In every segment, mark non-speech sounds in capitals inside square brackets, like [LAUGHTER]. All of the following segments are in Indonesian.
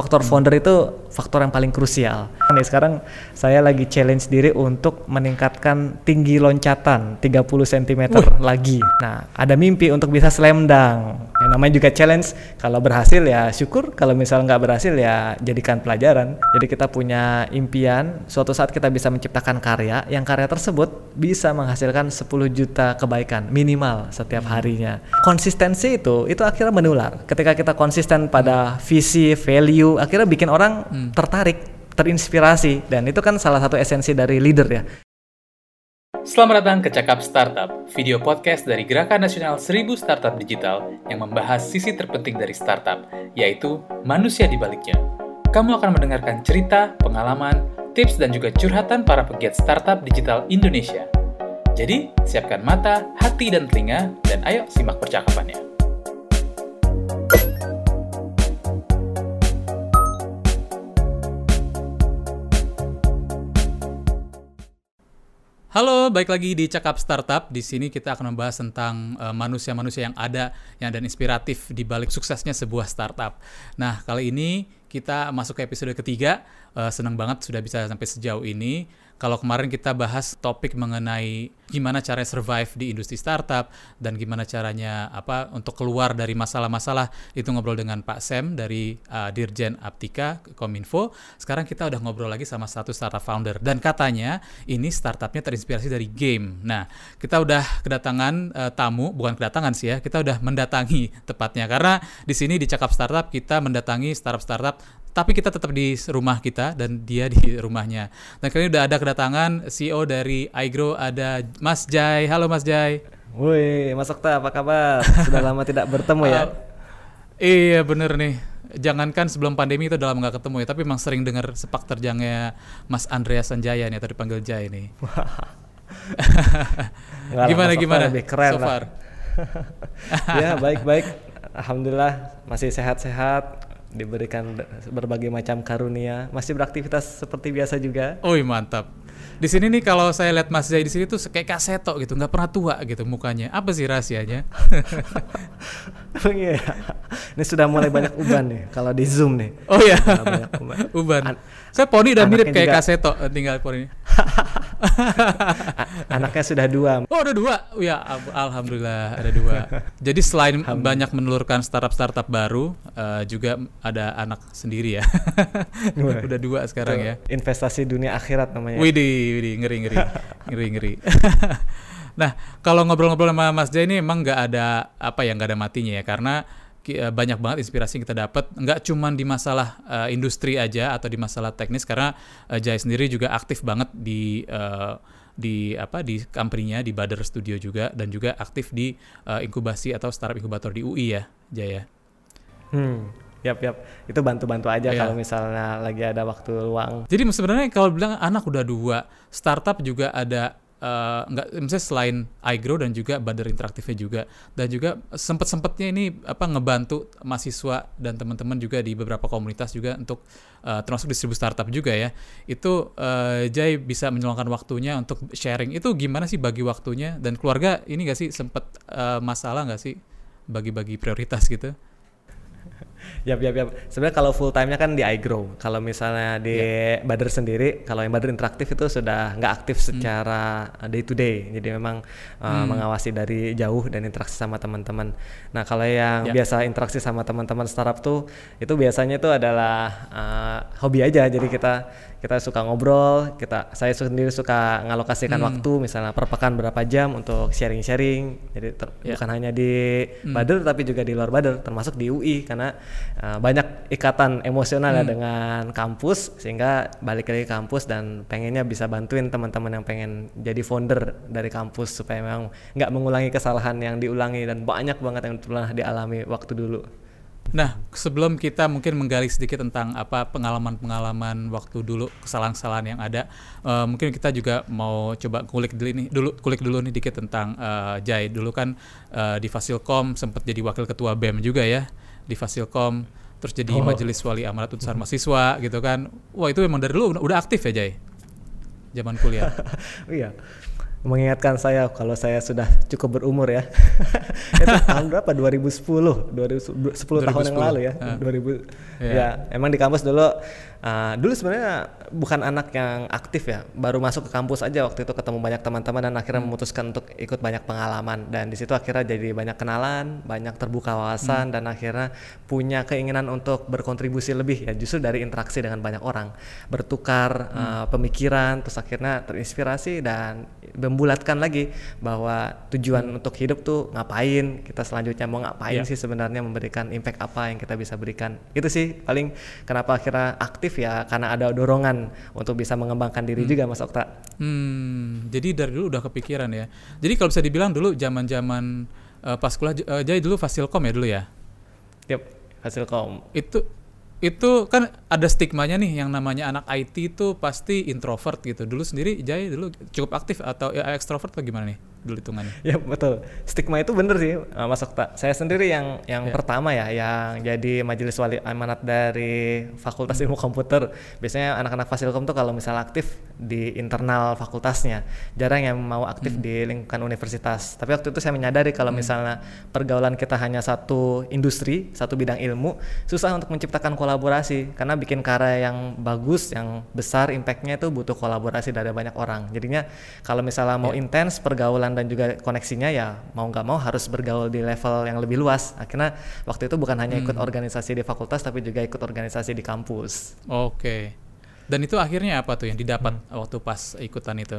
faktor founder itu faktor yang paling krusial. Nih sekarang saya lagi challenge diri untuk meningkatkan tinggi loncatan 30 cm Wih. lagi. Nah, ada mimpi untuk bisa slam dunk. Yang namanya juga challenge. Kalau berhasil ya syukur, kalau misal nggak berhasil ya jadikan pelajaran. Jadi kita punya impian suatu saat kita bisa menciptakan karya yang karya tersebut bisa menghasilkan 10 juta kebaikan minimal setiap harinya. Konsistensi itu itu akhirnya menular. Ketika kita konsisten pada visi, value, akhirnya bikin orang tertarik, terinspirasi dan itu kan salah satu esensi dari leader ya. Selamat datang ke Cakap Startup, video podcast dari Gerakan Nasional 1000 Startup Digital yang membahas sisi terpenting dari startup, yaitu manusia di baliknya. Kamu akan mendengarkan cerita, pengalaman, tips, dan juga curhatan para pegiat startup digital Indonesia. Jadi, siapkan mata, hati, dan telinga, dan ayo simak percakapannya. Halo, baik lagi di Cakap Startup. Di sini kita akan membahas tentang eh, manusia-manusia yang ada yang dan inspiratif di balik suksesnya sebuah startup. Nah, kali ini kita masuk ke episode ketiga. Eh, senang banget sudah bisa sampai sejauh ini. Kalau kemarin kita bahas topik mengenai gimana cara survive di industri startup dan gimana caranya apa untuk keluar dari masalah-masalah itu ngobrol dengan Pak Sam dari uh, Dirjen Aptika Kominfo. Sekarang kita udah ngobrol lagi sama satu startup founder dan katanya ini startupnya terinspirasi dari game. Nah, kita udah kedatangan uh, tamu, bukan kedatangan sih ya, kita udah mendatangi tepatnya karena di sini di Cakap Startup kita mendatangi startup-startup tapi kita tetap di rumah kita dan dia di rumahnya. Dan kali ini udah ada kedatangan CEO dari iGrow ada Mas Jai. Halo Mas Jai. Woi, Mas Okta, apa kabar? Sudah lama tidak bertemu ya. Uh, [LAUGHS] iya bener nih. Jangankan sebelum pandemi itu udah lama gak ketemu ya, tapi emang sering dengar sepak terjangnya Mas Andreas Sanjaya nih atau dipanggil Jai nih. [LAUGHS] Lah, gimana Mas gimana? Lebih keren so far. [LAUGHS] ya, baik-baik. Alhamdulillah masih sehat-sehat, diberikan berbagai macam karunia, masih beraktivitas seperti biasa juga. Oi mantap. Di sini nih kalau saya lihat Mas Jai di sini tuh kayak kaseto gitu, nggak pernah tua gitu mukanya. Apa sih rahasianya? Emang [LAUGHS] iya. Ini sudah mulai banyak uban nih kalau di Zoom nih. Oh iya. Banyak uban. [LAUGHS] Uban. An- saya poni udah mirip kayak juga- kaseto tinggal poni. [LAUGHS] [LAUGHS] Anaknya sudah dua. Oh ada dua, ya al- alhamdulillah ada dua. [LAUGHS] Jadi selain banyak menelurkan startup-startup baru, eh, juga ada anak sendiri ya. [LAUGHS] Udah dua sekarang ya. Investasi dunia akhirat namanya. Widih, widih, ngeri, ngeri, ngeri, ngeri. nah, kalau ngobrol-ngobrol sama Mas Jai ini emang nggak ada apa ya, nggak ada matinya ya, karena banyak banget inspirasi yang kita dapat, nggak cuman di masalah eh, industri aja atau di masalah teknis, karena eh, Jai sendiri juga aktif banget di eh, di apa di company-nya di Bader Studio juga dan juga aktif di eh, inkubasi atau startup inkubator di UI ya, Jaya. Hmm. Yap, yap. Itu bantu-bantu aja Iya. kalau misalnya lagi ada waktu luang. Jadi sebenarnya kalau bilang anak udah dua, startup juga ada eh, nggak misalnya selain iGrow dan juga Bader Interaktifnya juga dan juga sempet-sempetnya ini apa ngebantu mahasiswa dan teman-teman juga di beberapa komunitas juga untuk eh, termasuk distribusi startup juga ya. Itu eh, Jai bisa menyumbangkan waktunya untuk sharing. Itu gimana sih bagi waktunya dan keluarga ini nggak sih sempet eh, masalah nggak sih bagi-bagi prioritas gitu? Yap, yap, yap. Sebenarnya kalau full time-nya kan di iGrow. Kalau misalnya di Iya. Bader sendiri, kalau yang Bader interaktif itu sudah nggak aktif Hmm. secara day to day. Jadi memang uh, mengawasi dari jauh dan interaksi sama teman-teman. Nah, kalau yang Ya. biasa interaksi sama teman-teman startup tuh itu biasanya itu adalah uh, hobi aja. Jadi kita kita suka ngobrol, kita saya sendiri suka ngalokasikan Hmm. waktu misalnya per pekan berapa jam untuk sharing-sharing. Jadi ter- Ya. bukan hanya di Bader tapi juga di luar Bader termasuk di UI karena uh, banyak ikatan emosional ya dengan kampus sehingga balik lagi ke kampus dan pengennya bisa bantuin teman-teman yang pengen jadi founder dari kampus supaya memang nggak mengulangi kesalahan yang diulangi dan banyak banget yang pernah dialami waktu dulu. Nah, sebelum kita mungkin menggali sedikit tentang apa pengalaman-pengalaman waktu dulu kesalahan-kesalahan yang ada, eh, mungkin kita juga mau coba kulik dulu nih, dulu kulik dulu nih dikit tentang eh, Jai. Dulu kan eh, di Fasilkom sempat jadi wakil ketua BEM juga ya di Fasilkom, terus jadi Oh. majelis wali amarat utusan mahasiswa gitu kan. Wah itu emang dari dulu udah- udah aktif ya Jai, zaman kuliah. [LAUGHS] iya. Mengingatkan saya kalau saya sudah cukup berumur ya. [LAUGHS] itu tahun berapa? 2010, 2010 tahun yang lalu ya. Uh. 2000 yeah. ya, emang di kampus dulu uh, dulu sebenarnya bukan anak yang aktif ya. Baru masuk ke kampus aja waktu itu ketemu banyak teman-teman dan akhirnya hmm. memutuskan untuk ikut banyak pengalaman dan di situ akhirnya jadi banyak kenalan, banyak terbuka wawasan hmm. dan akhirnya punya keinginan untuk berkontribusi lebih ya justru dari interaksi dengan banyak orang, bertukar hmm. uh, pemikiran terus akhirnya terinspirasi dan membulatkan lagi bahwa tujuan hmm. untuk hidup tuh ngapain kita selanjutnya mau ngapain yeah. sih sebenarnya memberikan impact apa yang kita bisa berikan itu sih paling kenapa akhirnya aktif ya karena ada dorongan untuk bisa mengembangkan diri hmm. juga Mas Okta. Hmm, jadi dari dulu udah kepikiran ya. Jadi kalau bisa dibilang dulu zaman-zaman uh, pas kuliah uh, jadi dulu Fasilkom ya dulu ya. Yep, Fasilkom. Itu itu kan ada stigmanya nih yang namanya anak IT itu pasti introvert gitu. Dulu sendiri Jai dulu cukup aktif atau ya, ekstrovert atau gimana nih? Dulu hitungannya. Ya betul. Stigma itu bener sih uh, Mas Okta. Saya sendiri yang yang yeah. pertama ya yang jadi majelis wali amanat dari Fakultas Ilmu Komputer. Biasanya anak-anak Fasilkom tuh kalau misal aktif di internal fakultasnya, jarang yang mau aktif hmm. di lingkungan universitas. Tapi waktu itu saya menyadari kalau hmm. misalnya pergaulan kita hanya satu industri, satu bidang ilmu, susah untuk menciptakan kolaborasi karena bikin karya yang bagus, yang besar impactnya itu butuh kolaborasi dari banyak orang. Jadinya kalau misalnya mau yeah. intens pergaulan dan juga koneksinya ya mau nggak mau harus bergaul di level yang lebih luas. Akhirnya waktu itu bukan hanya ikut hmm. organisasi di fakultas tapi juga ikut organisasi di kampus. Oke. Dan itu akhirnya apa tuh yang didapat hmm. waktu pas ikutan itu?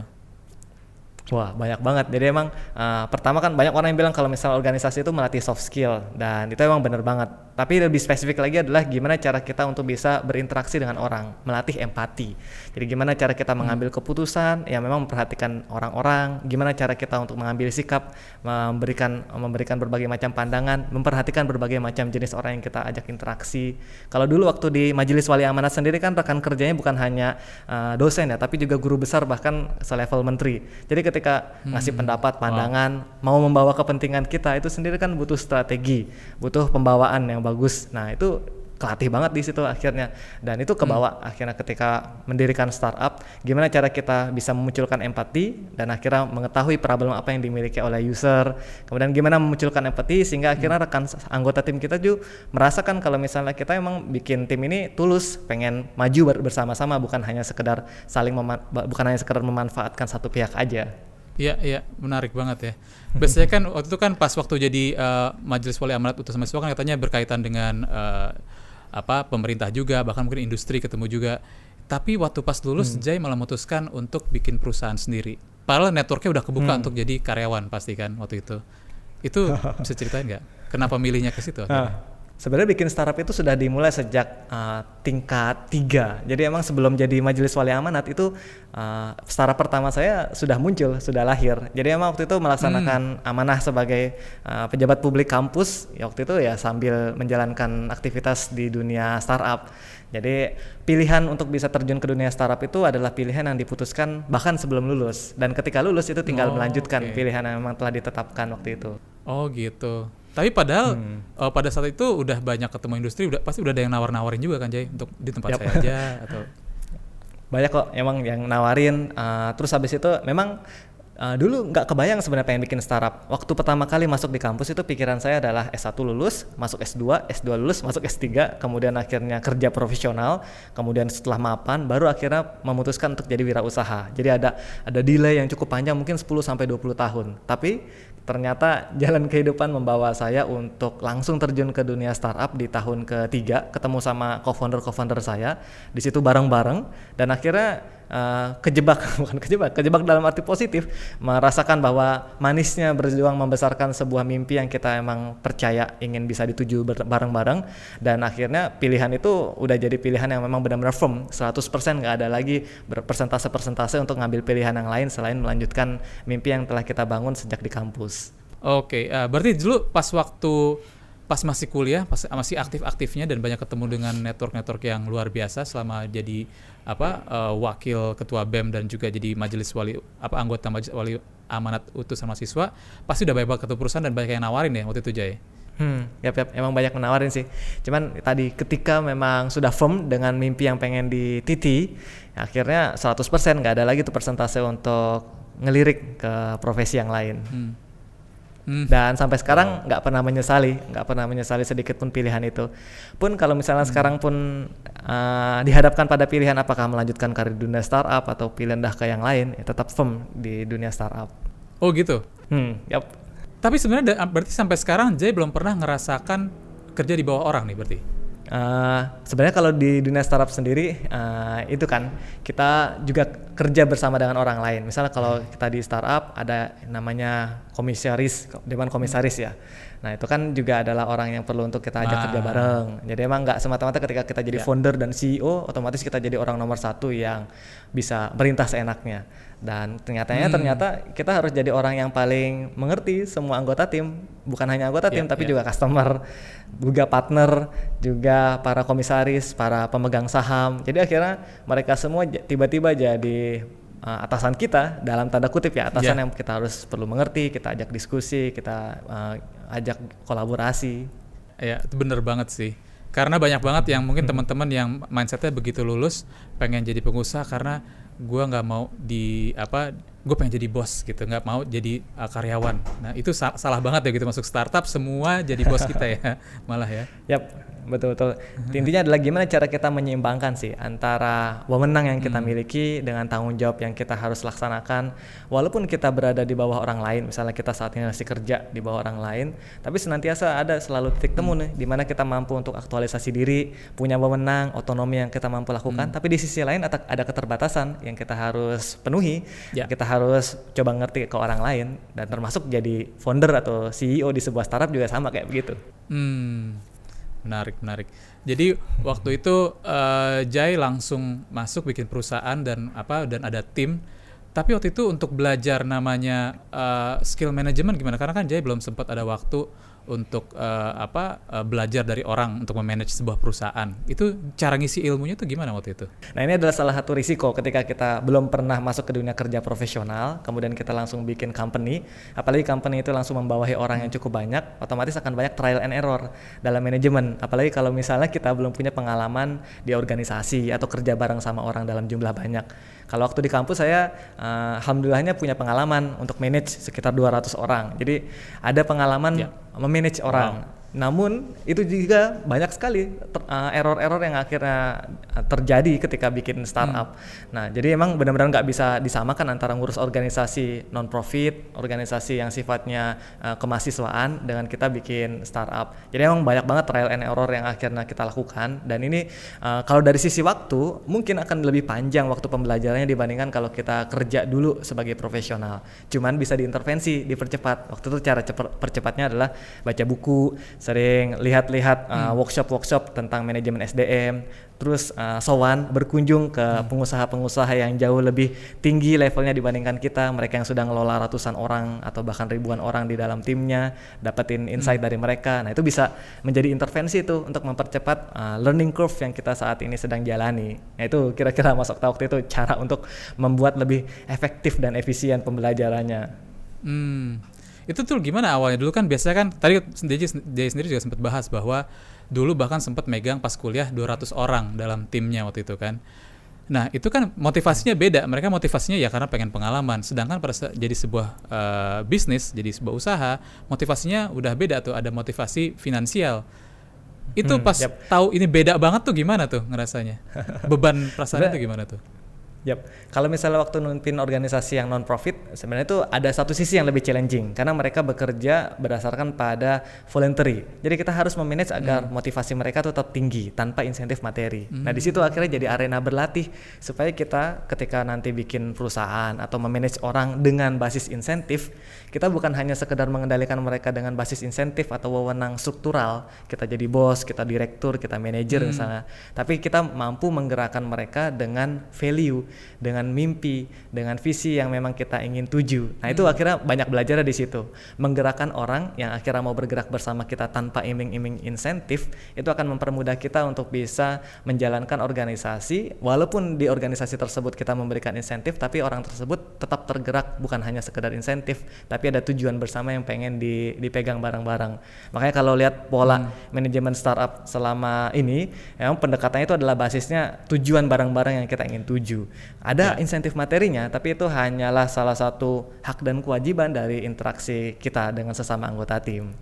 Wah banyak banget. Jadi emang uh, pertama kan banyak orang yang bilang kalau misalnya organisasi itu melatih soft skill dan itu emang bener banget. Tapi lebih spesifik lagi adalah gimana cara kita untuk bisa berinteraksi dengan orang, melatih empati. Jadi gimana cara kita mengambil hmm. keputusan, ya memang memperhatikan orang-orang. Gimana cara kita untuk mengambil sikap, memberikan memberikan berbagai macam pandangan, memperhatikan berbagai macam jenis orang yang kita ajak interaksi. Kalau dulu waktu di Majelis Wali Amanat sendiri kan rekan kerjanya bukan hanya uh, dosen ya, tapi juga guru besar bahkan selevel menteri. Jadi ketika hmm. ngasih pendapat, pandangan, wow. mau membawa kepentingan kita itu sendiri kan butuh strategi, butuh pembawaan yang bagus. Nah itu kelatih banget di situ akhirnya dan itu kebawa hmm. akhirnya ketika mendirikan startup gimana cara kita bisa memunculkan empati dan akhirnya mengetahui problem apa yang dimiliki oleh user kemudian gimana memunculkan empati sehingga akhirnya hmm. rekan anggota tim kita juga merasakan kalau misalnya kita emang bikin tim ini tulus pengen maju bersama-sama bukan hanya sekedar saling bukan hanya sekedar memanfaatkan satu pihak aja Iya, iya, menarik banget ya. Biasanya kan waktu itu kan pas waktu jadi uh, Majelis Wali Amanat Utusan Mahasiswa kan katanya berkaitan dengan uh, apa pemerintah juga, bahkan mungkin industri ketemu juga. Tapi waktu pas lulus hmm. Jay malah memutuskan untuk bikin perusahaan sendiri. Padahal networknya udah kebuka hmm. untuk jadi karyawan pasti kan waktu itu. Itu bisa ceritain nggak? Kenapa milihnya ke situ? Sebenarnya bikin startup itu sudah dimulai sejak uh, tingkat tiga. Jadi emang sebelum jadi majelis wali amanat itu uh, startup pertama saya sudah muncul, sudah lahir. Jadi emang waktu itu melaksanakan hmm. amanah sebagai uh, pejabat publik kampus. Ya waktu itu ya sambil menjalankan aktivitas di dunia startup. Jadi pilihan untuk bisa terjun ke dunia startup itu adalah pilihan yang diputuskan bahkan sebelum lulus. Dan ketika lulus itu tinggal oh, melanjutkan okay. pilihan yang memang telah ditetapkan waktu itu. Oh gitu. Tapi padahal hmm. uh, pada saat itu udah banyak ketemu industri, udah pasti udah ada yang nawar-nawarin juga kan Jay untuk di tempat yep. saya aja [LAUGHS] atau banyak kok emang yang nawarin. Uh, terus habis itu memang uh, dulu nggak kebayang sebenarnya pengen bikin startup. Waktu pertama kali masuk di kampus itu pikiran saya adalah S1 lulus, masuk S2, S2 lulus, masuk S3, kemudian akhirnya kerja profesional, kemudian setelah mapan baru akhirnya memutuskan untuk jadi wirausaha. Jadi ada ada delay yang cukup panjang mungkin 10 sampai 20 tahun. Tapi ternyata jalan kehidupan membawa saya untuk langsung terjun ke dunia startup di tahun ketiga ketemu sama co-founder co-founder saya. Di situ bareng-bareng dan akhirnya uh, kejebak [LAUGHS] bukan kejebak kejebak dalam arti positif merasakan bahwa manisnya berjuang membesarkan sebuah mimpi yang kita emang percaya ingin bisa dituju bareng-bareng dan akhirnya pilihan itu udah jadi pilihan yang memang benar-benar firm 100% nggak ada lagi berpersentase-persentase untuk ngambil pilihan yang lain selain melanjutkan mimpi yang telah kita bangun sejak di kampus. Oke, okay, uh, berarti dulu pas waktu pas masih kuliah, pas masih aktif-aktifnya dan banyak ketemu dengan network-network yang luar biasa selama jadi apa uh, wakil ketua BEM dan juga jadi majelis wali apa anggota majelis wali amanat utusan mahasiswa, pasti udah banyak banget ketemu perusahaan dan banyak yang nawarin ya waktu itu Jay. Hmm, yap, yap, emang banyak menawarin sih. Cuman tadi ketika memang sudah firm dengan mimpi yang pengen dititi, akhirnya 100% nggak ada lagi tuh persentase untuk ngelirik ke profesi yang lain. Hmm. Hmm. Dan sampai sekarang nggak pernah menyesali, nggak pernah menyesali sedikit pun pilihan itu. Pun kalau misalnya Hmm. sekarang pun uh, dihadapkan pada pilihan apakah melanjutkan karir di dunia startup atau pindah ke yang lain, ya tetap firm di dunia startup. Oh gitu. Hmm, yap. Tapi sebenarnya berarti sampai sekarang Jay belum pernah ngerasakan kerja di bawah orang nih berarti. Uh, sebenarnya kalau di dunia startup sendiri uh, itu kan kita juga kerja bersama dengan orang lain. Misalnya kalau kita di startup ada namanya komisaris, dewan komisaris ya. Nah itu kan juga adalah orang yang perlu untuk kita ajak Ah. kerja bareng. Jadi emang nggak semata-mata ketika kita jadi Ya. founder dan CEO, otomatis kita jadi orang nomor satu yang bisa merintah seenaknya. Dan ternyatanya Hmm. ternyata kita harus jadi orang yang paling mengerti semua anggota tim, bukan hanya anggota tim Ya, tapi ya. juga customer, juga partner, juga para komisaris, para pemegang saham. Jadi akhirnya mereka semua tiba-tiba jadi uh, atasan kita dalam tanda kutip ya atasan Ya. yang kita harus perlu mengerti, kita ajak diskusi, kita uh, ajak kolaborasi. Ya, itu bener banget sih. Karena banyak banget yang mungkin teman-teman yang mindsetnya begitu lulus pengen jadi pengusaha karena gua nggak mau di apa gue pengen jadi bos gitu nggak mau jadi uh, karyawan nah itu sa- salah banget ya gitu masuk startup semua jadi bos kita ya [LAUGHS] malah ya Yap, betul-betul. Intinya adalah gimana cara kita menyeimbangkan sih antara wewenang yang kita miliki dengan tanggung jawab yang kita harus laksanakan. Walaupun kita berada di bawah orang lain, misalnya kita saat ini masih kerja di bawah orang lain, tapi senantiasa ada selalu titik temu nih, di mana kita mampu untuk aktualisasi diri, punya wewenang, otonomi yang kita mampu lakukan. Tapi di sisi lain ada, keterbatasan yang kita harus penuhi. Ya. Kita harus coba ngerti ke orang lain dan termasuk jadi founder atau CEO di sebuah startup juga sama kayak begitu. Hmm, menarik, menarik. Jadi waktu itu eh, Jai langsung masuk bikin perusahaan dan apa dan ada tim. Tapi waktu itu untuk belajar namanya eh, skill management gimana? Karena kan Jai belum sempat ada waktu untuk eh, apa eh, belajar dari orang untuk memanage sebuah perusahaan. Itu cara ngisi ilmunya tuh gimana waktu itu? Nah ini adalah salah satu risiko ketika kita belum pernah masuk ke dunia kerja profesional, kemudian kita langsung bikin company, apalagi company itu langsung membawahi orang yang cukup banyak, otomatis akan banyak trial and error dalam manajemen. Apalagi kalau misalnya kita belum punya pengalaman di organisasi atau kerja bareng sama orang dalam jumlah banyak. Kalau waktu di kampus saya, eh, alhamdulillahnya punya pengalaman untuk manage sekitar 200 orang. Jadi ada pengalaman Ya. memanage orang. Namun itu juga banyak sekali uh, error-error yang akhirnya uh, terjadi ketika bikin startup. Nah, jadi emang benar-benar nggak bisa disamakan antara ngurus organisasi non-profit, organisasi yang sifatnya uh, kemahasiswaan dengan kita bikin startup. Jadi emang banyak banget trial and error yang akhirnya kita lakukan. Dan ini uh, kalau dari sisi waktu mungkin akan lebih panjang waktu pembelajarannya dibandingkan kalau kita kerja dulu sebagai profesional. Cuman bisa diintervensi, dipercepat. Waktu itu cara percepatnya adalah baca buku, sering lihat-lihat uh, workshop-workshop tentang manajemen SDM, terus uh, sowan berkunjung ke pengusaha-pengusaha yang jauh lebih tinggi levelnya dibandingkan kita, mereka yang sudah ngelola ratusan orang atau bahkan ribuan orang di dalam timnya, dapetin insight dari mereka. Nah, itu bisa menjadi intervensi itu untuk mempercepat uh, learning curve yang kita saat ini sedang jalani. Nah, itu kira-kira masuk waktu itu cara untuk membuat lebih efektif dan efisien pembelajarannya. Hmm, itu tuh gimana awalnya? Dulu kan biasanya kan tadi Jay, Jay sendiri juga sempat bahas bahwa dulu bahkan sempat megang pas kuliah 200 orang dalam timnya waktu itu kan. Nah, itu kan motivasinya beda. Mereka motivasinya ya karena pengen pengalaman. Sedangkan pada saat jadi sebuah eh, bisnis, jadi sebuah usaha, motivasinya udah beda tuh, ada motivasi finansial. Itu Hmm, pas yap. tahu ini beda banget tuh gimana tuh ngerasanya? [LAUGHS] Beban perasaan itu gimana tuh? Yap, kalau misalnya waktu mimpin organisasi yang non profit, sebenarnya itu ada satu sisi yang lebih challenging karena mereka bekerja berdasarkan pada voluntary. Jadi kita harus memanage agar motivasi mereka tetap tinggi tanpa insentif materi. Nah di situ akhirnya jadi arena berlatih supaya kita ketika nanti bikin perusahaan atau memanage orang dengan basis insentif, kita bukan hanya sekedar mengendalikan mereka dengan basis insentif atau wewenang struktural, kita jadi bos, kita direktur, kita manajer misalnya, tapi kita mampu menggerakkan mereka dengan value dengan mimpi, dengan visi yang memang kita ingin tuju. Nah itu akhirnya banyak belajar di situ. Menggerakkan orang yang akhirnya mau bergerak bersama kita tanpa iming-iming insentif, itu akan mempermudah kita untuk bisa menjalankan organisasi, walaupun di organisasi tersebut kita memberikan insentif, tapi orang tersebut tetap tergerak bukan hanya sekedar insentif, tapi ada tujuan bersama yang pengen di- dipegang bareng-bareng. Makanya kalau lihat pola manajemen startup selama ini, memang pendekatannya itu adalah basisnya tujuan bareng-bareng yang kita ingin tuju. Ada ya. insentif materinya, tapi itu hanyalah salah satu hak dan kewajiban dari interaksi kita dengan sesama anggota tim.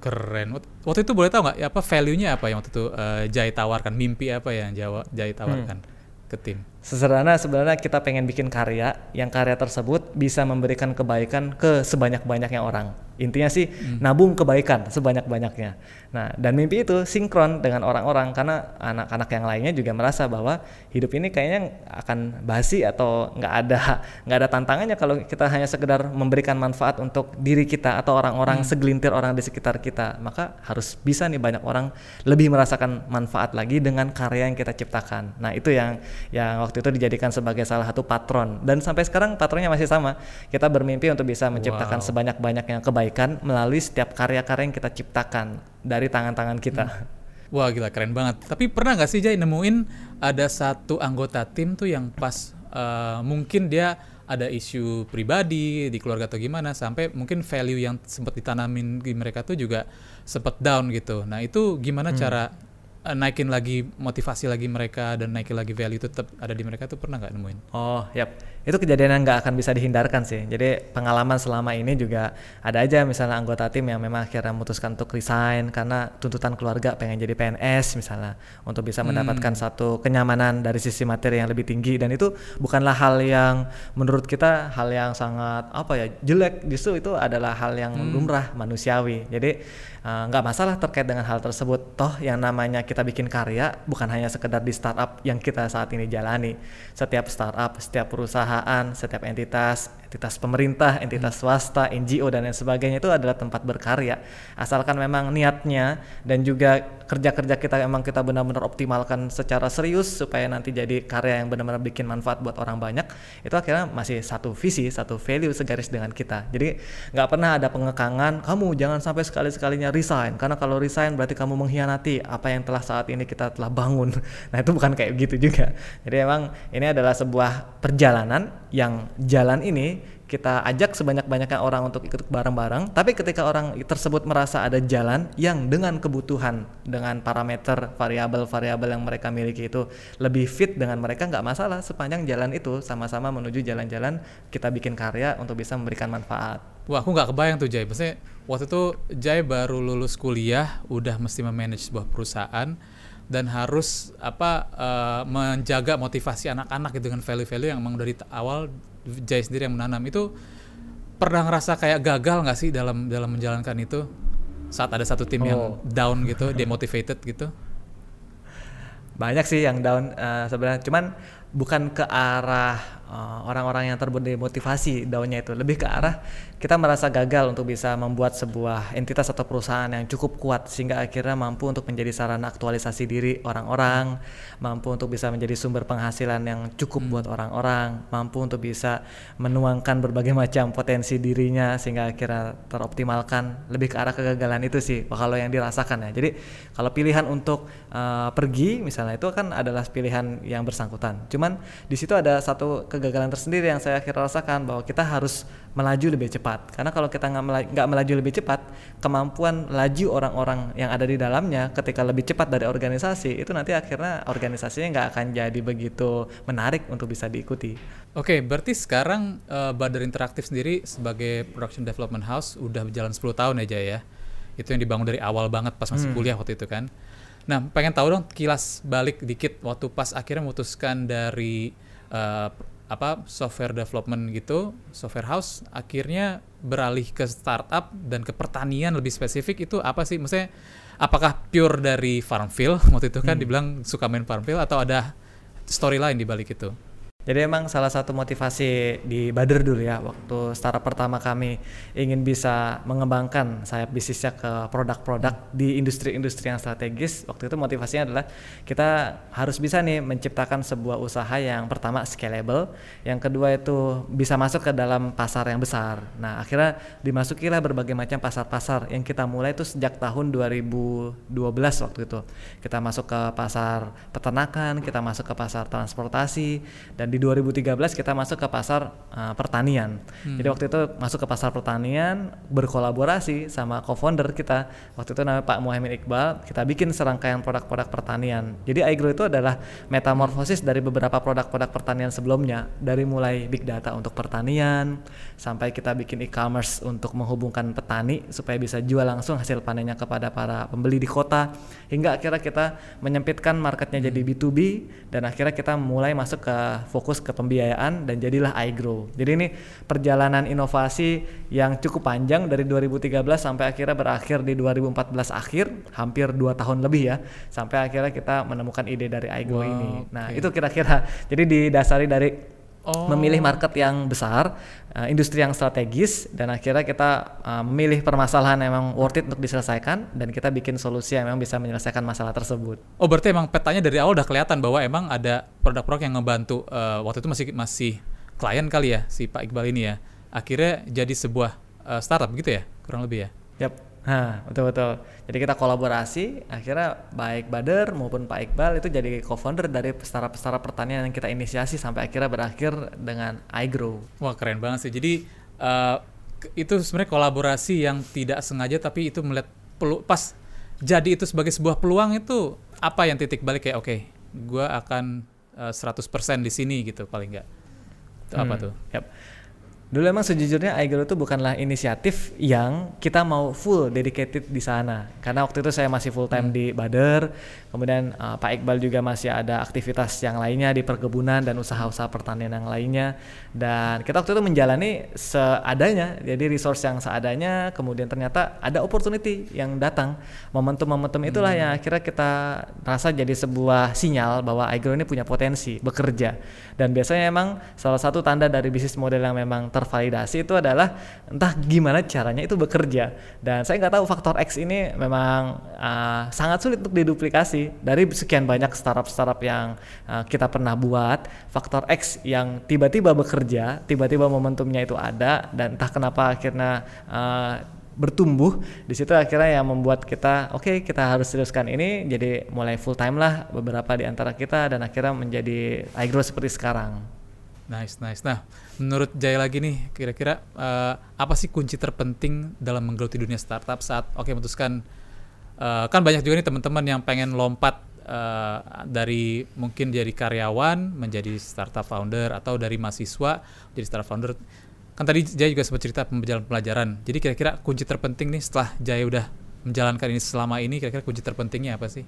Keren. Waktu itu boleh tahu nggak ya apa value-nya apa yang waktu itu uh, Jai tawarkan, mimpi apa yang Jawa Jai tawarkan hmm. ke tim? Sesederhana sebenarnya kita pengen bikin karya yang karya tersebut bisa memberikan kebaikan ke sebanyak-banyaknya orang. Intinya sih hmm. nabung kebaikan sebanyak-banyaknya. Nah, dan mimpi itu sinkron dengan orang-orang karena anak-anak yang lainnya juga merasa bahwa hidup ini kayaknya akan basi atau nggak ada nggak ada tantangannya kalau kita hanya sekedar memberikan manfaat untuk diri kita atau orang-orang hmm. segelintir orang di sekitar kita. Maka harus bisa nih banyak orang lebih merasakan manfaat lagi dengan karya yang kita ciptakan. Nah, itu yang yang waktu itu dijadikan sebagai salah satu patron dan sampai sekarang patronnya masih sama kita bermimpi untuk bisa menciptakan wow. sebanyak-banyaknya kebaikan melalui setiap karya-karya yang kita ciptakan dari tangan-tangan kita hmm. Wah gila keren banget. Tapi pernah nggak sih Jay nemuin ada satu anggota tim tuh yang pas uh, mungkin dia ada isu pribadi di keluarga atau gimana sampai mungkin value yang sempat ditanamin di mereka tuh juga sempat down gitu. Nah itu gimana hmm. cara uh, naikin lagi motivasi lagi mereka dan naikin lagi value tetap ada di mereka tuh pernah nggak nemuin? Oh, yap. Itu kejadian yang nggak akan bisa dihindarkan sih. Jadi pengalaman selama ini juga ada aja misalnya anggota tim yang memang akhirnya memutuskan untuk resign karena tuntutan keluarga pengen jadi PNS misalnya untuk bisa hmm. mendapatkan satu kenyamanan dari sisi materi yang lebih tinggi dan itu bukanlah hal yang menurut kita hal yang sangat apa ya jelek justru itu adalah hal yang hmm. lumrah manusiawi. Jadi Eh, nggak uh, masalah terkait dengan hal tersebut. Toh yang namanya kita bikin karya bukan hanya sekedar di startup yang kita saat ini jalani. Setiap startup setiap perusahaan setiap entitas entitas pemerintah, entitas hmm. swasta, NGO dan lain sebagainya itu adalah tempat berkarya. Asalkan memang niatnya dan juga kerja-kerja kita emang kita benar-benar optimalkan secara serius supaya nanti jadi karya yang benar-benar bikin manfaat buat orang banyak, itu akhirnya masih satu visi, satu value segaris dengan kita. Jadi nggak pernah ada pengekangan, kamu jangan sampai sekali-sekalinya resign, karena kalau resign berarti kamu mengkhianati apa yang telah saat ini kita telah bangun. [LAUGHS] Nah itu bukan kayak gitu juga. Jadi emang ini adalah sebuah perjalanan yang jalan ini kita ajak sebanyak-banyaknya orang untuk ikut bareng-bareng tapi ketika orang tersebut merasa ada jalan yang dengan kebutuhan dengan parameter variabel-variabel yang mereka miliki itu lebih fit dengan mereka nggak masalah. Sepanjang jalan itu sama-sama menuju jalan-jalan kita bikin karya untuk bisa memberikan manfaat. Wah, aku nggak kebayang tuh Jay. Maksudnya waktu itu Jay baru lulus kuliah, udah mesti memanage sebuah perusahaan dan harus apa uh, menjaga motivasi anak-anak gitu dengan value-value yang memang dari awal Jay sendiri yang menanam. Itu pernah ngerasa kayak gagal nggak sih dalam dalam menjalankan itu? Saat ada satu tim oh. yang down gitu [LAUGHS] demotivated gitu? Banyak sih yang down uh, sebenarnya. Cuman bukan ke arah orang-orang uh, yang termotivasi daunnya itu lebih ke arah kita merasa gagal untuk bisa membuat sebuah entitas atau perusahaan yang cukup kuat sehingga akhirnya mampu untuk menjadi sarana aktualisasi diri orang-orang, mampu untuk bisa menjadi sumber penghasilan yang cukup hmm. buat orang-orang, mampu untuk bisa menuangkan berbagai macam potensi dirinya sehingga akhirnya teroptimalkan. Lebih ke arah kegagalan itu sih kalau yang dirasakan ya. Jadi kalau pilihan untuk uh, pergi misalnya itu kan adalah pilihan yang bersangkutan. Cuman di situ ada satu kegagalan tersendiri yang saya akhirnya rasakan bahwa kita harus melaju lebih cepat karena kalau kita nggak melaju, melaju lebih cepat kemampuan laju orang-orang yang ada di dalamnya ketika lebih cepat dari organisasi itu nanti akhirnya organisasinya nggak akan jadi begitu menarik untuk bisa diikuti. Oke, okay, berarti sekarang uh, Badar Interaktif sendiri sebagai production development house udah berjalan 10 tahun aja ya. Itu yang dibangun dari awal banget pas masih hmm. kuliah waktu itu kan. Nah, pengen tahu dong kilas balik dikit waktu pas akhirnya memutuskan dari uh, apa software development gitu, software house akhirnya beralih ke startup dan ke pertanian lebih spesifik itu apa sih? Maksudnya apakah pure dari Farmville [LAUGHS] waktu itu kan hmm. dibilang suka main Farmville atau ada story lain di balik itu? Jadi emang salah satu motivasi di Bader dulu ya waktu startup pertama kami ingin bisa mengembangkan sayap bisnisnya ke produk-produk di industri-industri yang strategis. Waktu itu motivasinya adalah kita harus bisa nih menciptakan sebuah usaha yang pertama scalable, yang kedua itu bisa masuk ke dalam pasar yang besar. Nah, akhirnya dimasukilah berbagai macam pasar-pasar yang kita mulai itu sejak tahun 2012 waktu itu. Kita masuk ke pasar peternakan, kita masuk ke pasar transportasi dan di di 2013 kita masuk ke pasar uh, pertanian. Hmm. Jadi waktu itu masuk ke pasar pertanian berkolaborasi sama co-founder kita waktu itu namanya Pak Muhammad Iqbal. Kita bikin serangkaian produk-produk pertanian. Jadi iGrow itu adalah metamorfosis dari beberapa produk-produk pertanian sebelumnya dari mulai big data untuk pertanian sampai kita bikin e-commerce untuk menghubungkan petani supaya bisa jual langsung hasil panennya kepada para pembeli di kota hingga akhirnya kita menyempitkan marketnya jadi B2B dan akhirnya kita mulai masuk ke fokus ke pembiayaan dan jadilah iGrow. Jadi ini perjalanan inovasi yang cukup panjang dari 2013 sampai akhirnya berakhir di 2014 akhir, hampir dua tahun lebih ya, sampai akhirnya kita menemukan ide dari iGrow wow, ini. Nah okay. itu kira-kira jadi didasari dari oh. memilih market yang besar, uh, industri yang strategis, dan akhirnya kita uh, memilih permasalahan yang memang worth it untuk diselesaikan, dan kita bikin solusi yang memang bisa menyelesaikan masalah tersebut. Oh berarti emang petanya dari awal udah kelihatan bahwa emang ada produk-produk yang ngebantu uh, waktu itu masih masih klien kali ya si Pak Iqbal ini ya, akhirnya jadi sebuah uh, startup gitu ya kurang lebih ya? Yap. Nah, betul-betul. Jadi kita kolaborasi, akhirnya baik Bader maupun Pak Iqbal itu jadi co-founder dari startup-startup pertanian yang kita inisiasi sampai akhirnya berakhir dengan iGrow. Wah keren banget sih. Jadi uh, itu sebenarnya kolaborasi yang tidak sengaja tapi itu melihat pelu pas jadi itu sebagai sebuah peluang itu apa yang titik balik kayak oke, okay, gue akan uh, eh, 100% di sini gitu paling nggak. Itu hmm, apa tuh? Yep. Dulu emang sejujurnya iGrow itu bukanlah inisiatif yang kita mau full dedicated di sana. Karena waktu itu saya masih full time hmm. di Bader, kemudian uh, Pak Iqbal juga masih ada aktivitas yang lainnya di perkebunan dan usaha-usaha pertanian yang lainnya. Dan kita waktu itu menjalani seadanya, jadi resource yang seadanya, kemudian ternyata ada opportunity yang datang. Momentum-momentum itulah hmm. yang akhirnya kita rasa jadi sebuah sinyal bahwa iGrow ini punya potensi bekerja. Dan biasanya emang salah satu tanda dari bisnis model yang memang tervalidasi itu adalah entah gimana caranya itu bekerja. Dan saya nggak tahu faktor X ini memang uh, sangat sulit untuk diduplikasi. Dari sekian banyak startup-startup yang uh, kita pernah buat faktor X yang tiba-tiba bekerja tiba-tiba momentumnya itu ada dan entah kenapa akhirnya uh, bertumbuh di situ akhirnya yang membuat kita oke okay, kita harus teruskan ini. Jadi mulai full time lah beberapa di antara kita dan akhirnya menjadi iGrow seperti sekarang. Nice, nice. Nah, menurut Jaya lagi nih, kira-kira uh, apa sih kunci terpenting dalam menggeluti dunia startup saat oke okay, memutuskan uh, kan banyak juga nih teman-teman yang pengen lompat uh, dari mungkin jadi karyawan menjadi startup founder atau dari mahasiswa jadi startup founder. Kan tadi Jaya juga sempat cerita pembelajaran pelajaran. Jadi kira-kira kunci terpenting nih setelah Jaya udah menjalankan ini selama ini, kira-kira kunci terpentingnya apa sih?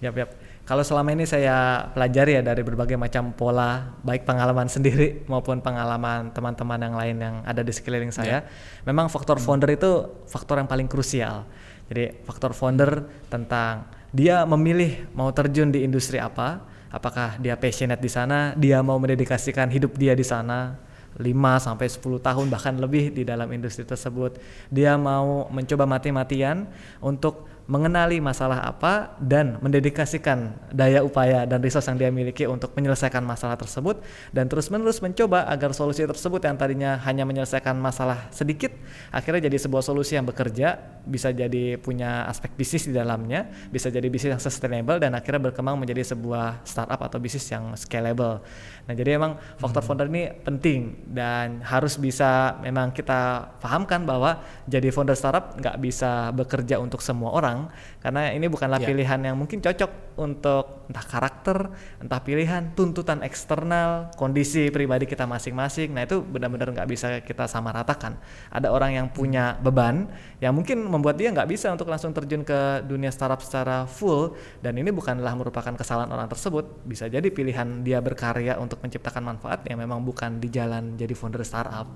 Yap, yap kalau selama ini saya pelajari ya dari berbagai macam pola, baik pengalaman sendiri [LAUGHS] maupun pengalaman teman-teman yang lain yang ada di sekeliling saya, yeah. memang faktor hmm. founder itu faktor yang paling krusial. Jadi faktor founder tentang dia memilih mau terjun di industri apa, apakah dia passionate di sana, dia mau mendedikasikan hidup dia di sana, 5 sampai 10 tahun bahkan lebih di dalam industri tersebut. Dia mau mencoba mati-matian untuk mengenali masalah apa dan mendedikasikan daya upaya dan resource yang dia miliki untuk menyelesaikan masalah tersebut dan terus-menerus mencoba agar solusi tersebut yang tadinya hanya menyelesaikan masalah sedikit akhirnya jadi sebuah solusi yang bekerja bisa jadi punya aspek bisnis di dalamnya bisa jadi bisnis yang sustainable dan akhirnya berkembang menjadi sebuah startup atau bisnis yang scalable nah jadi emang faktor hmm. founder ini penting dan harus bisa memang kita pahamkan bahwa jadi founder startup nggak bisa bekerja untuk semua orang orang karena ini bukanlah yeah. pilihan yang mungkin cocok untuk entah karakter, entah pilihan, tuntutan eksternal, kondisi pribadi kita masing-masing. Nah itu benar-benar nggak bisa kita sama ratakan. Ada orang yang punya beban yang mungkin membuat dia nggak bisa untuk langsung terjun ke dunia startup secara full dan ini bukanlah merupakan kesalahan orang tersebut. Bisa jadi pilihan dia berkarya untuk menciptakan manfaat yang memang bukan di jalan jadi founder startup.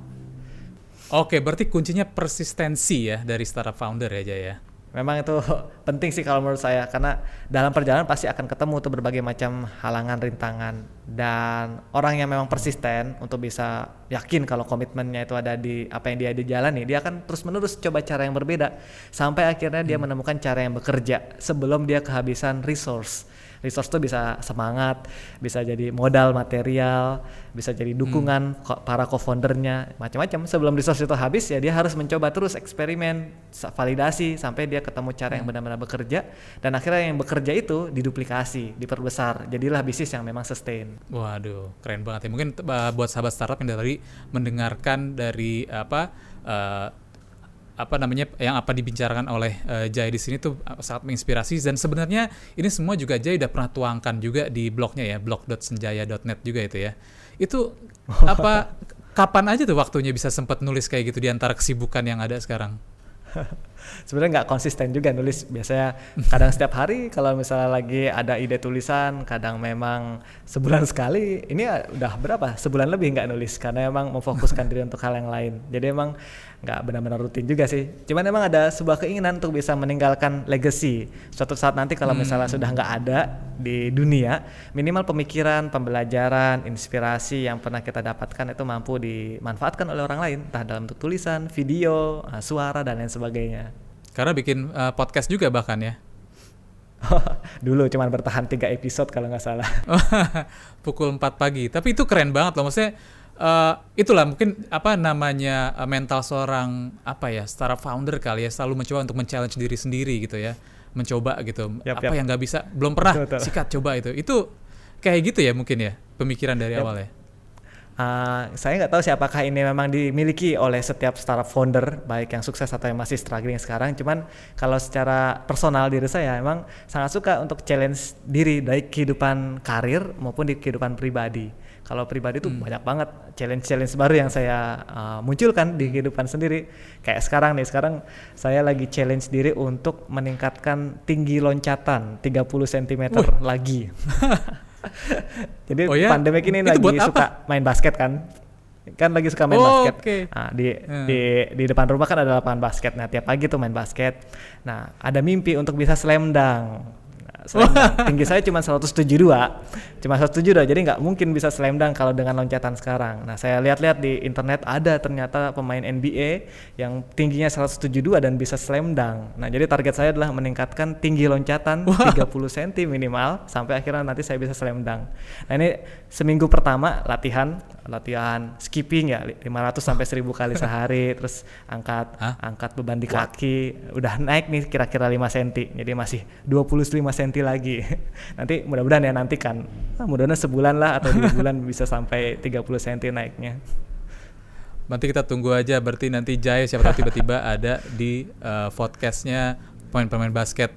Oke, berarti kuncinya persistensi ya dari startup founder ya Jaya memang itu [LAUGHS] penting sih kalau menurut saya karena dalam perjalanan pasti akan ketemu tuh berbagai macam halangan rintangan. Dan orang yang memang persisten untuk bisa yakin kalau komitmennya itu ada di apa yang dia dijalani dia akan terus menerus coba cara yang berbeda. Sampai akhirnya dia hmm. menemukan cara yang bekerja sebelum dia kehabisan resource resource tuh bisa semangat bisa jadi modal material bisa jadi dukungan ko- para co-foundernya macam-macam. Sebelum resource itu habis ya dia harus mencoba terus eksperimen validasi sampai dia ketemu cara yang benar-benar bekerja. Dan akhirnya yang bekerja itu diduplikasi diperbesar. Jadilah bisnis yang memang sustain. Waduh, keren banget ya. Mungkin uh, buat sahabat startup yang dari mendengarkan dari apa uh, apa namanya yang apa dibicarakan oleh uh, Jai di sini tuh uh, sangat menginspirasi. Dan sebenarnya ini semua juga Jai udah pernah tuangkan juga di blognya ya blog.senjaya.net juga itu ya. Itu [LAUGHS] apa kapan aja tuh waktunya bisa sempat nulis kayak gitu di antara kesibukan yang ada sekarang? [LAUGHS] sebenarnya nggak konsisten juga nulis. Biasanya kadang setiap hari kalau misalnya lagi ada ide tulisan kadang memang sebulan sekali. Ini udah berapa? Sebulan lebih nggak nulis karena emang memfokuskan [LAUGHS] diri untuk hal yang lain. Jadi emang nggak benar-benar rutin juga sih cuman emang ada sebuah keinginan untuk bisa meninggalkan legacy suatu saat nanti kalau misalnya sudah nggak ada di dunia minimal pemikiran pembelajaran inspirasi yang pernah kita dapatkan itu mampu dimanfaatkan oleh orang lain entah dalam bentuk tulisan video uh, suara dan lain sebagainya Karena bikin uh, podcast juga bahkan ya. [LAUGHS] dulu cuman bertahan tiga episode kalau nggak salah [LAUGHS] pukul 4 pagi. Tapi itu keren banget loh. Maksudnya eh, itulah mungkin apa namanya eh, mental seorang apa ya startup founder kali ya selalu mencoba untuk men-challenge diri sendiri gitu ya. Mencoba gitu. Yap, apa yap. yang nggak bisa belum pernah Betul, betul. sikat coba itu. Itu kayak gitu ya mungkin ya pemikiran dari Yap. awal ya. Uh, saya nggak tahu sih apakah ini memang dimiliki oleh setiap startup founder baik yang sukses atau yang masih struggling sekarang cuman kalau secara personal diri saya emang sangat suka untuk challenge diri baik kehidupan karir maupun di kehidupan pribadi kalau pribadi tuh banyak banget challenge-challenge baru yang saya uh, munculkan di kehidupan sendiri. Kayak sekarang nih sekarang saya lagi challenge diri untuk meningkatkan tinggi loncatan 30 cm lagi. [LAUGHS] Jadi Oh ya? pandemik ini Itu lagi suka main basket kan? Kan lagi suka main Oh, basket. Oke. nah, di Hmm. di di depan rumah kan ada lapangan basket. Nah tiap pagi tuh main basket. Nah ada mimpi untuk bisa slam dunk slam dunk. [LAUGHS] tinggi saya cuma 172 cuma 172 jadi nggak mungkin bisa slam dunk kalau dengan loncatan sekarang. Nah saya lihat-lihat di internet ada ternyata pemain NBA yang tingginya 172 dan bisa slam dunk. Nah jadi target saya adalah meningkatkan tinggi loncatan 30 cm minimal sampai akhirnya nanti saya bisa slam dunk. Nah ini seminggu pertama latihan latihan skipping ya li- 500 sampai 1000 kali [LAUGHS] sehari terus angkat Hah? angkat beban di kaki udah naik nih kira-kira 5 cm jadi masih 25 cm lagi [LAUGHS] nanti mudah-mudahan ya nantikan nah, mudah-mudahan sebulan lah atau dua [LAUGHS] bulan bisa sampai 30 cm naiknya Nanti kita tunggu aja berarti nanti Jai siapa tahu tiba-tiba ada di uh, podcastnya pemain-pemain basket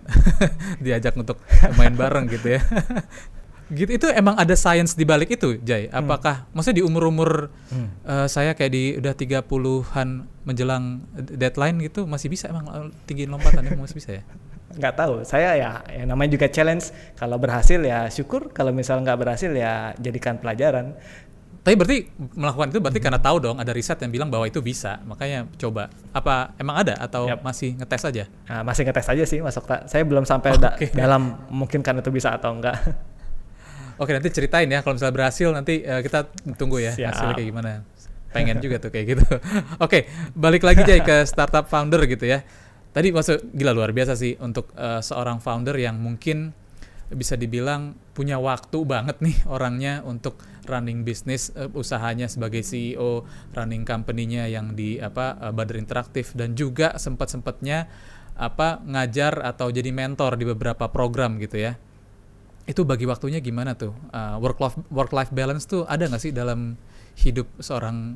diajak untuk main bareng gitu ya. Gitu itu emang ada sains di balik itu Jai. Apakah maksudnya di umur-umur uh, saya kayak di udah 30-an menjelang deadline gitu masih bisa emang uh, tinggi lompatannya masih bisa ya? [LAUGHS] nggak tahu saya ya yang namanya juga challenge kalau berhasil ya syukur kalau misal nggak berhasil ya jadikan pelajaran Tapi berarti melakukan itu berarti karena tahu dong ada riset yang bilang bahwa itu bisa, makanya coba. Apa emang ada atau Yap. masih ngetes aja? Nah, masih ngetes aja sih masuk ta- saya belum sampai da- [LAUGHS] Oke. dalam memungkinkan itu bisa atau enggak [LAUGHS] Oke nanti ceritain ya kalau misalnya berhasil nanti eh, kita tunggu ya Siap. hasilnya kayak gimana. Pengen juga tuh kayak gitu. [LAUGHS] Oke balik lagi Jay ke startup founder gitu ya. Tadi maksud gila luar biasa sih untuk eh, seorang founder yang mungkin bisa dibilang punya waktu banget nih orangnya untuk running bisnis eh, usahanya sebagai CEO, running company-nya yang di apa eh, Badar Interaktif dan juga sempat-sempatnya apa ngajar atau jadi mentor di beberapa program gitu ya itu bagi waktunya gimana tuh? Uh, work life work life balance tuh ada nggak sih dalam hidup seorang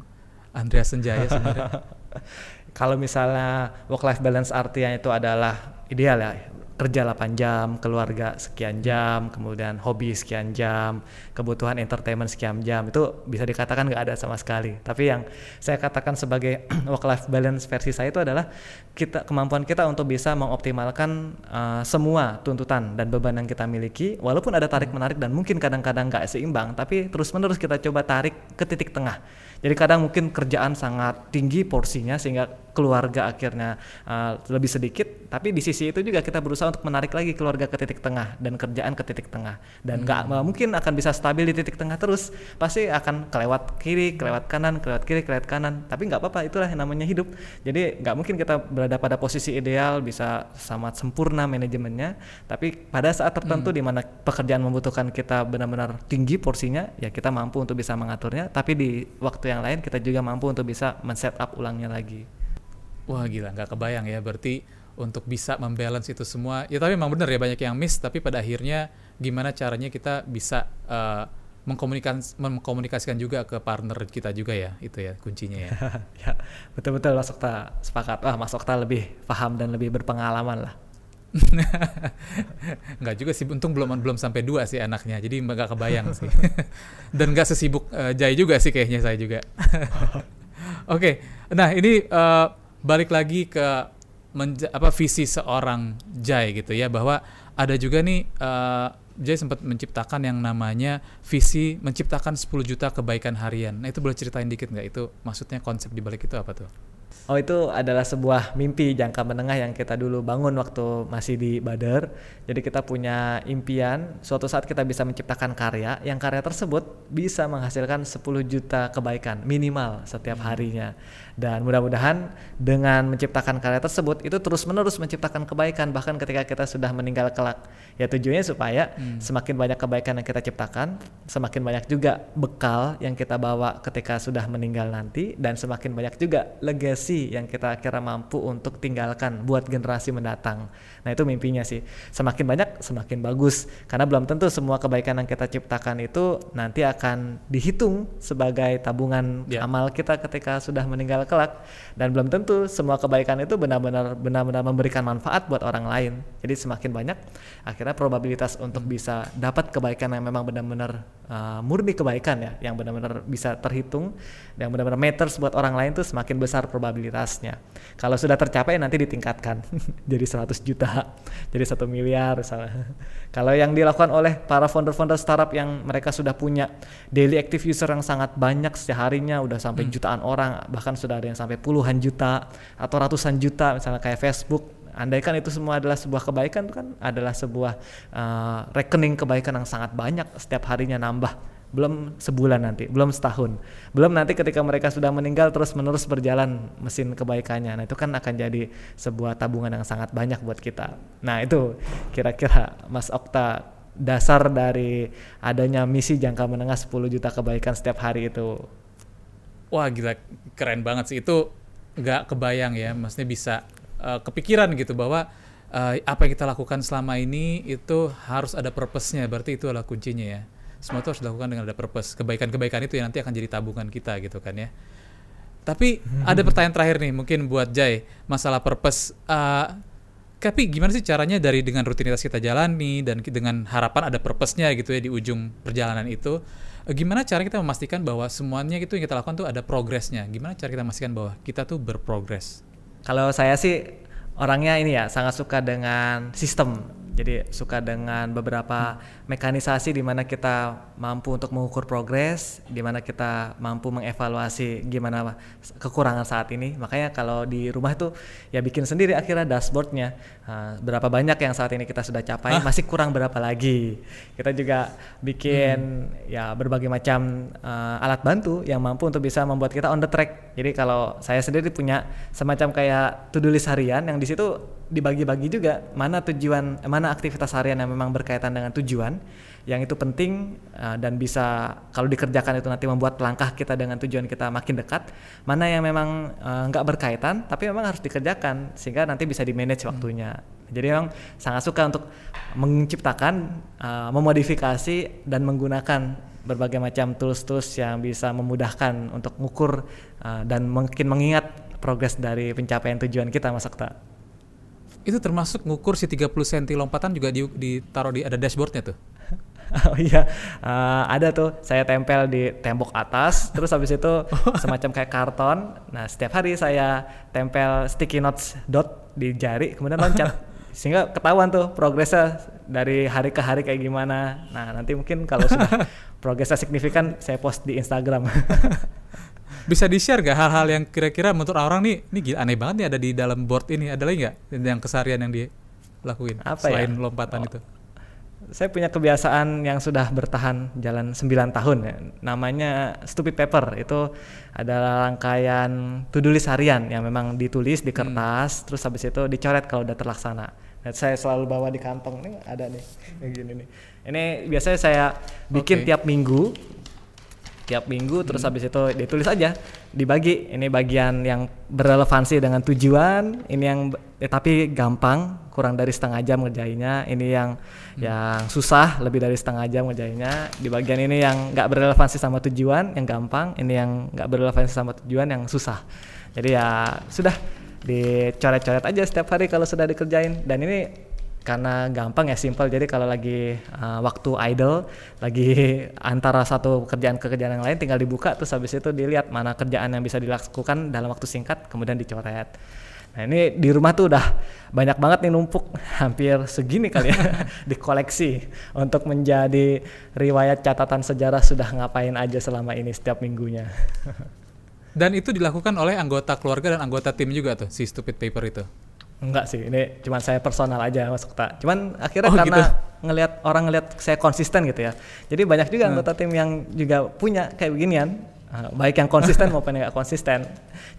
Andreas Senjaya sebenarnya [LAUGHS] kalau misalnya work life balance artinya itu adalah ideal ya kerja 8 jam, keluarga sekian jam, kemudian hobi sekian jam, kebutuhan entertainment sekian jam itu bisa dikatakan nggak ada sama sekali. Tapi yang saya katakan sebagai [CLEARS THROAT] work life balance versi saya itu adalah kita kemampuan kita untuk bisa mengoptimalkan uh, semua tuntutan dan beban yang kita miliki, walaupun ada tarik menarik dan mungkin kadang-kadang nggak seimbang, tapi terus menerus kita coba tarik ke titik tengah. Jadi kadang mungkin kerjaan sangat tinggi porsinya sehingga keluarga akhirnya uh, lebih sedikit tapi di sisi itu juga kita berusaha untuk menarik lagi keluarga ke titik tengah dan kerjaan ke titik tengah dan nggak hmm. mungkin akan bisa stabil di titik tengah terus pasti akan kelewat kiri kelewat kanan kelewat kiri kelewat kanan tapi nggak apa-apa itulah yang namanya hidup jadi nggak mungkin kita berada pada posisi ideal bisa sangat sempurna manajemennya tapi pada saat tertentu hmm. di mana pekerjaan membutuhkan kita benar-benar tinggi porsinya ya kita mampu untuk bisa mengaturnya tapi di waktu yang lain kita juga mampu untuk bisa men-set up ulangnya lagi wah gila nggak kebayang ya. Berarti untuk bisa membalance itu semua ya tapi memang benar ya banyak yang miss tapi pada akhirnya gimana caranya kita bisa uh, mengkomunikas mengkomunikasikan juga ke partner kita juga ya itu ya kuncinya ya. [LAUGHS] Ya betul betul Mas Okta sepakat. Wah Mas Okta lebih paham dan lebih berpengalaman lah. [LAUGHS] Nggak juga sih untung belum belum sampai dua sih anaknya jadi nggak kebayang sih. [LAUGHS] Dan nggak sesibuk uh, Jai juga sih kayaknya saya juga. Oke okay. nah ini uh, balik lagi ke apa visi seorang Jai gitu ya bahwa ada juga nih uh, Jay sempat menciptakan yang namanya visi menciptakan 10 juta kebaikan harian. Nah itu boleh ceritain dikit nggak itu maksudnya konsep di balik itu apa tuh? Oh itu adalah sebuah mimpi jangka menengah yang kita dulu bangun waktu masih di Bader. Jadi kita punya impian suatu saat kita bisa menciptakan karya yang karya tersebut bisa menghasilkan 10 juta kebaikan minimal setiap hmm. Dan mudah-mudahan dengan menciptakan karya tersebut itu terus-menerus menciptakan kebaikan bahkan ketika kita sudah meninggal kelak. Ya tujuannya supaya hmm. semakin banyak kebaikan yang kita ciptakan, semakin banyak juga bekal yang kita bawa ketika sudah meninggal nanti dan semakin banyak juga legacy yang kita kira mampu untuk tinggalkan buat generasi mendatang. Nah itu mimpinya sih. Semakin banyak semakin bagus karena belum tentu semua kebaikan yang kita ciptakan itu nanti akan dihitung sebagai tabungan yeah. amal kita ketika sudah meninggal kelak dan belum tentu semua kebaikan itu benar-benar benar-benar memberikan manfaat buat orang lain. Jadi semakin banyak akhirnya probabilitas untuk hmm. bisa dapat kebaikan yang memang benar-benar uh, murni kebaikan ya, yang benar-benar bisa terhitung, yang benar-benar matters buat orang lain tuh semakin besar probabilitas probabilitasnya. Kalau sudah tercapai nanti ditingkatkan [LAUGHS] jadi 100 juta, [LAUGHS] jadi satu miliar misalnya. [LAUGHS] Kalau yang dilakukan oleh para founder-founder startup yang mereka sudah punya daily active user yang sangat banyak seharinya udah sampai hmm. jutaan orang, bahkan sudah ada yang sampai puluhan juta atau ratusan juta misalnya kayak Facebook andaikan itu semua adalah sebuah kebaikan kan adalah sebuah uh, rekening kebaikan yang sangat banyak setiap harinya nambah belum sebulan nanti, belum setahun, belum nanti ketika mereka sudah meninggal terus menerus berjalan mesin kebaikannya. Nah itu kan akan jadi sebuah tabungan yang sangat banyak buat kita. Nah itu kira-kira Mas Okta dasar dari adanya misi jangka menengah 10 juta kebaikan setiap hari itu. Wah gila keren banget sih. Itu nggak kebayang ya, maksudnya bisa uh, kepikiran gitu bahwa uh, apa yang kita lakukan selama ini itu harus ada purpose-nya, berarti itu adalah kuncinya ya. Semua itu harus dilakukan dengan ada purpose. Kebaikan-kebaikan itu yang nanti akan jadi tabungan kita gitu kan ya. Tapi hmm. ada pertanyaan terakhir nih mungkin buat Jai masalah purpose. Uh, tapi gimana sih caranya dari dengan rutinitas kita jalani dan dengan harapan ada purpose-nya gitu ya di ujung perjalanan itu gimana cara kita memastikan bahwa semuanya itu yang kita lakukan tuh ada progresnya? Gimana cara kita memastikan bahwa kita tuh berprogres? Kalau saya sih orangnya ini ya sangat suka dengan sistem jadi suka dengan beberapa mekanisasi di mana kita mampu untuk mengukur progres, di mana kita mampu mengevaluasi gimana kekurangan saat ini. Makanya kalau di rumah itu ya bikin sendiri akhirnya dashboardnya uh, berapa banyak yang saat ini kita sudah capai, Hah? masih kurang berapa lagi. Kita juga bikin hmm. ya berbagai macam uh, alat bantu yang mampu untuk bisa membuat kita on the track. Jadi kalau saya sendiri punya semacam kayak to do list harian yang di situ dibagi-bagi juga mana tujuan mana aktivitas harian yang memang berkaitan dengan tujuan yang itu penting uh, dan bisa kalau dikerjakan itu nanti membuat langkah kita dengan tujuan kita makin dekat mana yang memang uh, nggak berkaitan tapi memang harus dikerjakan sehingga nanti bisa di manage hmm. waktunya jadi memang sangat suka untuk menciptakan uh, memodifikasi dan menggunakan berbagai macam tools-tools yang bisa memudahkan untuk mengukur uh, dan mungkin mengingat progres dari pencapaian tujuan kita Mas Okta itu termasuk ngukur si 30 cm lompatan juga di, ditaruh di ada dashboardnya tuh. [LAUGHS] oh iya, uh, ada tuh. Saya tempel di tembok atas, terus habis itu [LAUGHS] semacam kayak karton. Nah, setiap hari saya tempel sticky notes dot di jari, kemudian loncat. [LAUGHS] Sehingga ketahuan tuh progresnya dari hari ke hari kayak gimana. Nah, nanti mungkin kalau sudah progresnya signifikan, saya post di Instagram. Bisa di share gak hal-hal yang kira-kira menurut orang nih ini gila, aneh banget nih ada di dalam board ini ada lagi nggak yang keseharian yang dilakuin Apa ya? selain lompatan Oh. itu Saya punya kebiasaan yang sudah bertahan jalan 9 tahun ya. Namanya Stupid Paper. Itu adalah rangkaian to-do list harian yang memang ditulis di kertas terus habis itu dicoret kalau udah terlaksana. Dan saya selalu bawa di kantong nih ada nih gini nih. Ini biasanya saya bikin Oke. tiap minggu tiap minggu terus habis itu ditulis aja dibagi. Ini bagian yang berrelevansi dengan tujuan ini yang eh, tapi gampang kurang dari setengah jam ngerjainnya. Ini yang yang susah lebih dari setengah jam ngerjainnya. Di bagian ini yang nggak berrelevansi sama tujuan yang gampang ini yang nggak berrelevansi sama tujuan yang susah. Jadi ya sudah dicoret-coret aja setiap hari kalau sudah dikerjain. Dan ini karena gampang ya simple. Jadi kalau lagi uh, waktu idle lagi [LAUGHS] antara satu kerjaan ke kerjaan yang lain tinggal dibuka terus habis itu dilihat mana kerjaan yang bisa dilakukan dalam waktu singkat kemudian dicoret. Nah ini di rumah tuh udah banyak banget nih numpuk. [LAUGHS] Hampir segini kali ya [LAUGHS] dikoleksi untuk menjadi riwayat catatan sejarah sudah ngapain aja selama ini setiap minggunya. Dan itu dilakukan oleh anggota keluarga dan anggota tim juga tuh si stupid paper itu Enggak sih, ini cuman saya personal aja masuk tak. Cuman akhirnya Oh, karena gitu. ngelihat orang ngelihat saya konsisten gitu ya. Jadi banyak juga Hmm. anggota tim yang juga punya kayak beginian, uh, baik yang konsisten [LAUGHS] maupun yang nggak konsisten.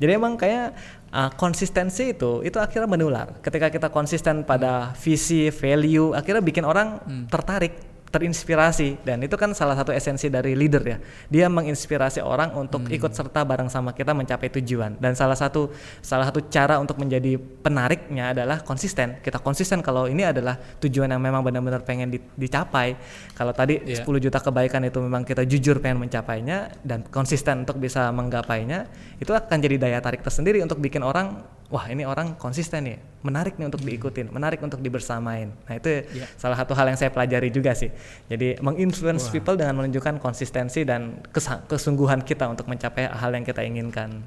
Jadi emang kayak uh, konsistensi itu itu akhirnya menular. Ketika kita konsisten pada visi, value, akhirnya bikin orang tertarik terinspirasi. Dan itu kan salah satu esensi dari leader ya. Dia menginspirasi orang untuk ikut serta bareng sama kita mencapai tujuan. Dan salah satu salah satu cara untuk menjadi penariknya adalah konsisten. Kita konsisten kalau ini adalah tujuan yang memang benar-benar pengen di- dicapai. Kalau tadi Iya. 10 juta kebaikan itu memang kita jujur pengen mencapainya dan konsisten untuk bisa menggapainya itu akan jadi daya tarik tersendiri untuk bikin orang wah ini orang konsisten nih menarik nih untuk diikutin menarik untuk dibersamain nah itu Iya. salah satu hal yang saya pelajari juga sih jadi menginfluence Wah. people dengan menunjukkan konsistensi dan kesungguhan kita untuk mencapai hal yang kita inginkan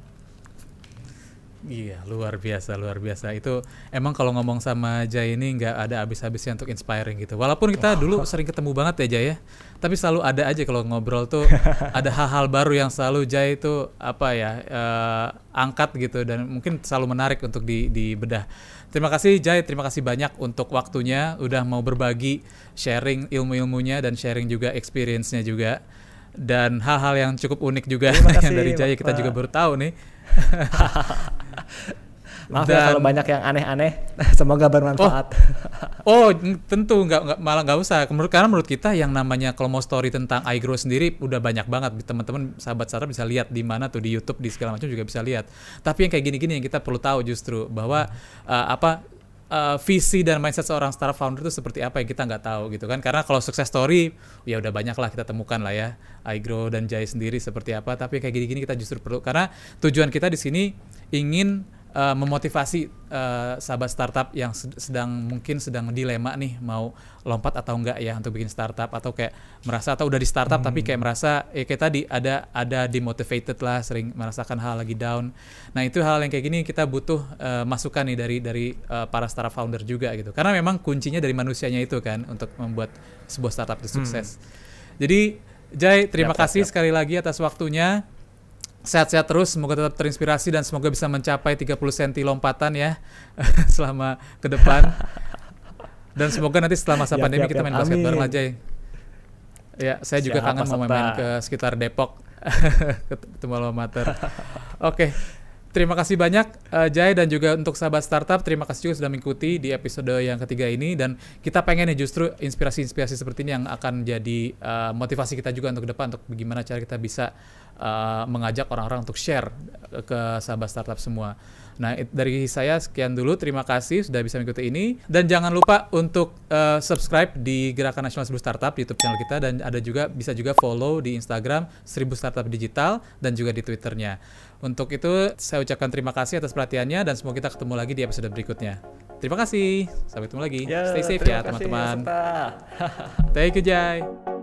Iya, luar biasa, luar biasa. Itu emang kalau ngomong sama Jay ini nggak ada habis-habisnya untuk inspiring gitu. Walaupun kita dulu sering ketemu banget ya Jay ya, tapi selalu ada aja kalau ngobrol tuh [LAUGHS] ada hal-hal baru yang selalu Jay itu apa ya eh, angkat gitu dan mungkin selalu menarik untuk di dibedah. Terima kasih Jay, terima kasih banyak untuk waktunya, udah mau berbagi sharing ilmu-ilmunya dan sharing juga experience-nya juga. Dan hal-hal yang cukup unik juga [LAUGHS] yang dari Jay kita juga baru tahu nih. [LAUGHS] maaf ya Dan- kalau banyak yang aneh-aneh [LAUGHS] semoga bermanfaat Oh, n- tentu nggak nggak malah nggak usah. Menurut karena menurut kita yang namanya kalau mau story tentang iGrow sendiri udah banyak banget teman-teman sahabat sahabat bisa lihat di mana tuh di YouTube di segala macam juga bisa lihat. Tapi yang kayak gini-gini yang kita perlu tahu justru bahwa uh, apa uh, visi dan mindset seorang startup founder itu seperti apa yang kita nggak tahu gitu kan. Karena kalau sukses story ya udah banyak lah kita temukan lah ya iGrow dan Jai sendiri seperti apa. Tapi kayak gini-gini kita justru perlu karena tujuan kita di sini ingin uh, memotivasi uh, sahabat startup yang sed- sedang mungkin sedang dilema nih mau lompat atau enggak ya untuk bikin startup atau kayak merasa atau udah di startup tapi kayak merasa ya kayak tadi ada ada demotivated lah sering merasakan hal lagi down. Nah, itu hal yang kayak gini kita butuh uh, masukan nih dari dari uh, para startup founder juga gitu. Karena memang kuncinya dari manusianya itu kan untuk membuat sebuah startup itu sukses. Jadi Jai, terima siap, kasih siap. sekali lagi atas waktunya. Sehat-sehat terus, semoga tetap terinspirasi dan semoga bisa mencapai 30 cm lompatan ya [LAUGHS] selama ke depan. Dan semoga nanti setelah masa pandemi kita main basket Amin. bareng lah Jay. Ya, saya juga kangen mau main ke sekitar Depok. [LAUGHS] Ketemu alma mater. Oke. Terima kasih banyak eh, Jai dan juga untuk sahabat startup terima kasih juga sudah mengikuti di episode yang ketiga ini dan kita pengen nih justru inspirasi-inspirasi seperti ini yang akan jadi eh, motivasi kita juga untuk ke depan untuk bagaimana cara kita bisa eh, mengajak orang-orang untuk share ke sahabat startup semua. Nah, it- dari saya sekian dulu. Terima kasih sudah bisa mengikuti ini dan jangan lupa untuk eh, subscribe di Gerakan Nasional Seribu Startup di YouTube channel kita dan ada juga bisa juga follow di Instagram Seribu Startup Digital dan juga di Twitternya. Untuk itu saya ucapkan terima kasih atas perhatiannya dan semoga kita ketemu lagi di episode berikutnya. Terima kasih. Sampai ketemu lagi. Ya, Stay safe ya teman-teman. peserta. Thank you Jai.